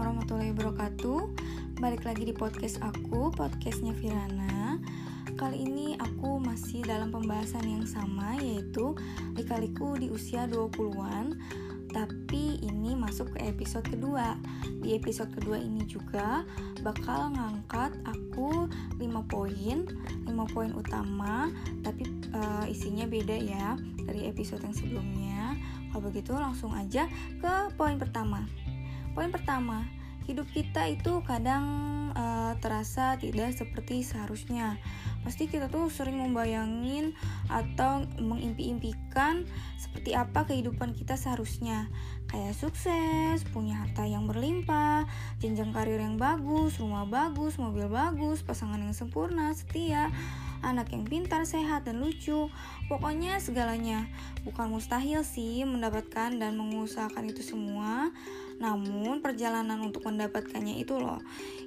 warahmatullahi wabarakatuh. Balik lagi di podcast aku, podcastnya Firana Kali ini aku masih dalam pembahasan yang sama Yaitu Likaliku di usia 20-an Tapi ini masuk ke episode kedua. Di episode kedua ini juga bakal ngangkat aku 5 poin 5 poin utama Tapi uh, isinya beda ya dari episode yang sebelumnya. Kalau begitu langsung aja ke poin pertama Poin pertama, hidup kita itu kadang uh, terasa tidak seperti seharusnya. Pasti kita tuh sering membayangin atau mengimpi-impikan seperti apa kehidupan kita seharusnya. Kayak sukses, punya harta yang berlimpah, jenjang karir yang bagus, rumah bagus, mobil bagus, pasangan yang sempurna, setia, anak yang pintar, sehat, dan lucu. Pokoknya segalanya. Bukan mustahil sih mendapatkan dan mengusahakan itu semua. Namun perjalanan untuk mendapatkannya itu loh,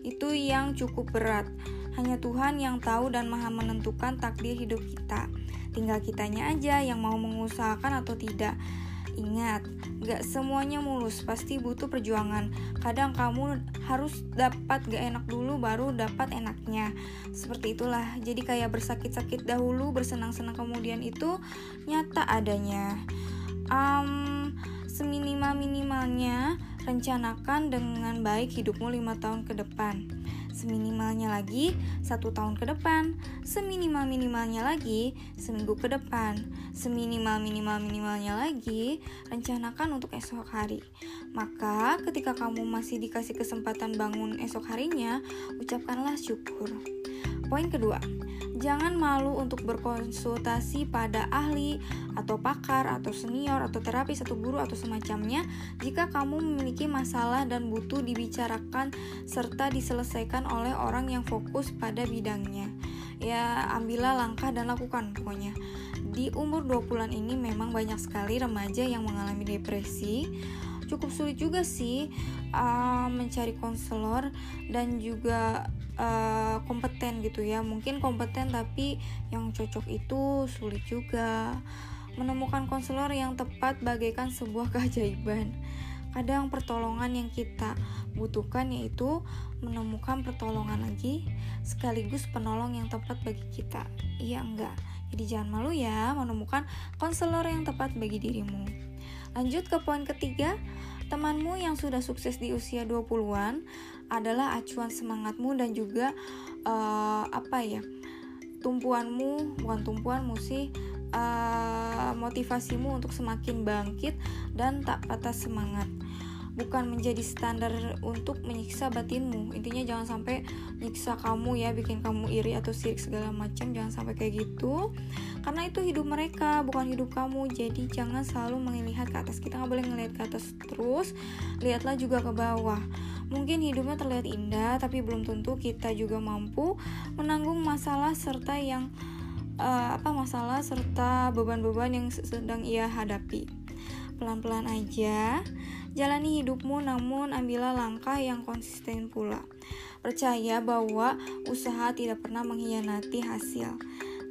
itu yang cukup berat. Hanya Tuhan yang tahu dan maha menentukan takdir hidup kita. Tinggal kitanya aja yang mau mengusahakan atau tidak. Ingat, gak semuanya mulus, pasti butuh perjuangan. Kadang kamu harus dapat gak enak dulu baru dapat enaknya. Seperti itulah, jadi kayak bersakit-sakit dahulu, bersenang-senang kemudian itu nyata adanya. Um, seminimal-minimalnya rencanakan dengan baik hidupmu lima tahun ke depan. Seminimalnya lagi satu tahun ke depan, seminimal minimalnya lagi seminggu ke depan, seminimal minimal minimalnya lagi rencanakan untuk esok hari. Maka ketika kamu masih dikasih kesempatan bangun esok harinya, ucapkanlah syukur. Poin kedua, jangan malu untuk berkonsultasi pada ahli atau pakar atau senior atau terapis atau guru atau semacamnya jika kamu memiliki masalah dan butuh dibicarakan serta diselesaikan oleh orang yang fokus pada bidangnya. Ya, ambillah langkah dan lakukan pokoknya. Di umur 20-an ini memang banyak sekali remaja yang mengalami depresi cukup sulit juga sih uh, mencari konselor dan juga uh, kompeten gitu ya. Mungkin kompeten tapi yang cocok itu sulit juga. Menemukan konselor yang tepat bagaikan sebuah keajaiban. Kadang pertolongan yang kita butuhkan yaitu menemukan pertolongan lagi sekaligus penolong yang tepat bagi kita. Iya enggak? Jadi jangan malu ya menemukan konselor yang tepat bagi dirimu Lanjut ke poin ketiga, temanmu yang sudah sukses di usia 20-an adalah acuan semangatmu dan juga uh, apa ya? tumpuanmu, bukan tumpuanmu sih, uh, motivasimu untuk semakin bangkit dan tak patah semangat bukan menjadi standar untuk menyiksa batinmu. Intinya jangan sampai nyiksa kamu ya bikin kamu iri atau sirik segala macam. Jangan sampai kayak gitu. Karena itu hidup mereka bukan hidup kamu. Jadi jangan selalu melihat ke atas. Kita nggak boleh ngelihat ke atas terus. Lihatlah juga ke bawah. Mungkin hidupnya terlihat indah tapi belum tentu kita juga mampu menanggung masalah serta yang uh, apa masalah serta beban-beban yang sedang ia hadapi. Pelan-pelan aja Jalani hidupmu namun ambillah langkah yang konsisten pula. Percaya bahwa usaha tidak pernah mengkhianati hasil.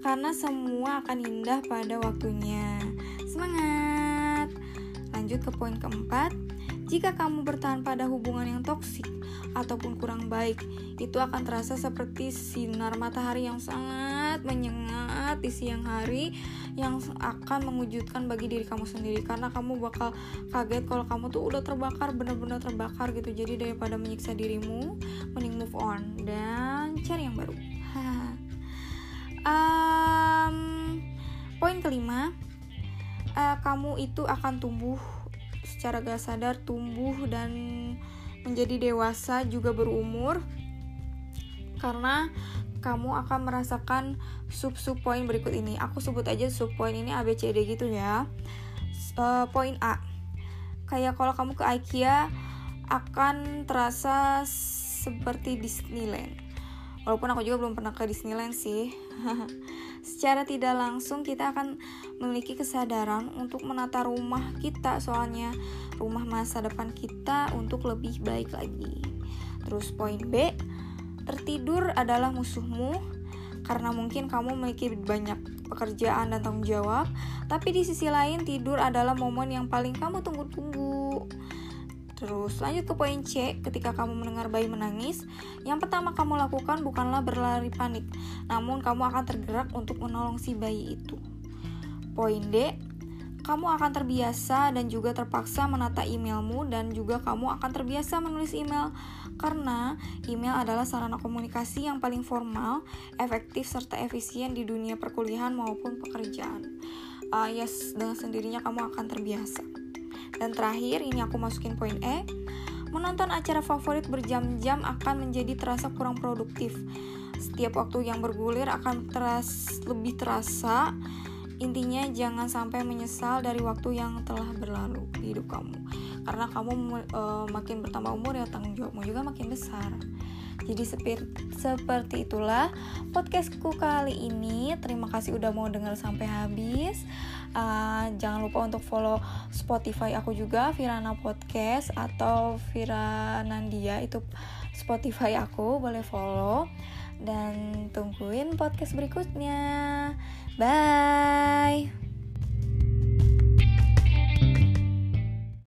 Karena semua akan indah pada waktunya. Semangat! Lanjut ke poin keempat. Jika kamu bertahan pada hubungan yang toksik ataupun kurang baik, itu akan terasa seperti sinar matahari yang sangat menyengat di siang hari yang akan mengejutkan bagi diri kamu sendiri. Karena kamu bakal kaget kalau kamu tuh udah terbakar benar-benar terbakar gitu. Jadi daripada menyiksa dirimu mending move on dan cari yang baru. Um, poin kelima uh, kamu itu akan tumbuh secara gak sadar tumbuh dan menjadi dewasa juga berumur. Karena kamu akan merasakan sub-sub poin berikut ini. Aku sebut aja sub poin ini A B C D gitu ya. Uh, poin A. Kayak kalau kamu ke IKEA akan terasa seperti Disneyland. Walaupun aku juga belum pernah ke Disneyland sih. Secara tidak langsung kita akan memiliki kesadaran untuk menata rumah kita soalnya rumah masa depan kita untuk lebih baik lagi. Terus poin B, Tertidur adalah musuhmu karena mungkin kamu memiliki banyak pekerjaan dan tanggung jawab, tapi di sisi lain tidur adalah momen yang paling kamu tunggu-tunggu. Terus lanjut ke poin C, ketika kamu mendengar bayi menangis, yang pertama kamu lakukan bukanlah berlari panik, namun kamu akan tergerak untuk menolong si bayi itu. Poin D, kamu akan terbiasa dan juga terpaksa menata emailmu dan juga kamu akan terbiasa menulis email karena email adalah sarana komunikasi yang paling formal, efektif serta efisien di dunia perkuliahan maupun pekerjaan. Uh, yes, dengan sendirinya kamu akan terbiasa. Dan terakhir, ini aku masukin poin E. Menonton acara favorit berjam-jam akan menjadi terasa kurang produktif. Setiap waktu yang bergulir akan teras lebih terasa. Intinya jangan sampai menyesal dari waktu yang telah berlalu di hidup kamu. Karena kamu uh, makin bertambah umur ya tanggung jawabmu juga makin besar. Jadi seperti itulah podcastku kali ini. Terima kasih udah mau dengar sampai habis. Uh, jangan lupa untuk follow Spotify aku juga Virana Podcast atau Viranandia itu Spotify aku boleh follow dan tungguin podcast berikutnya. Bye.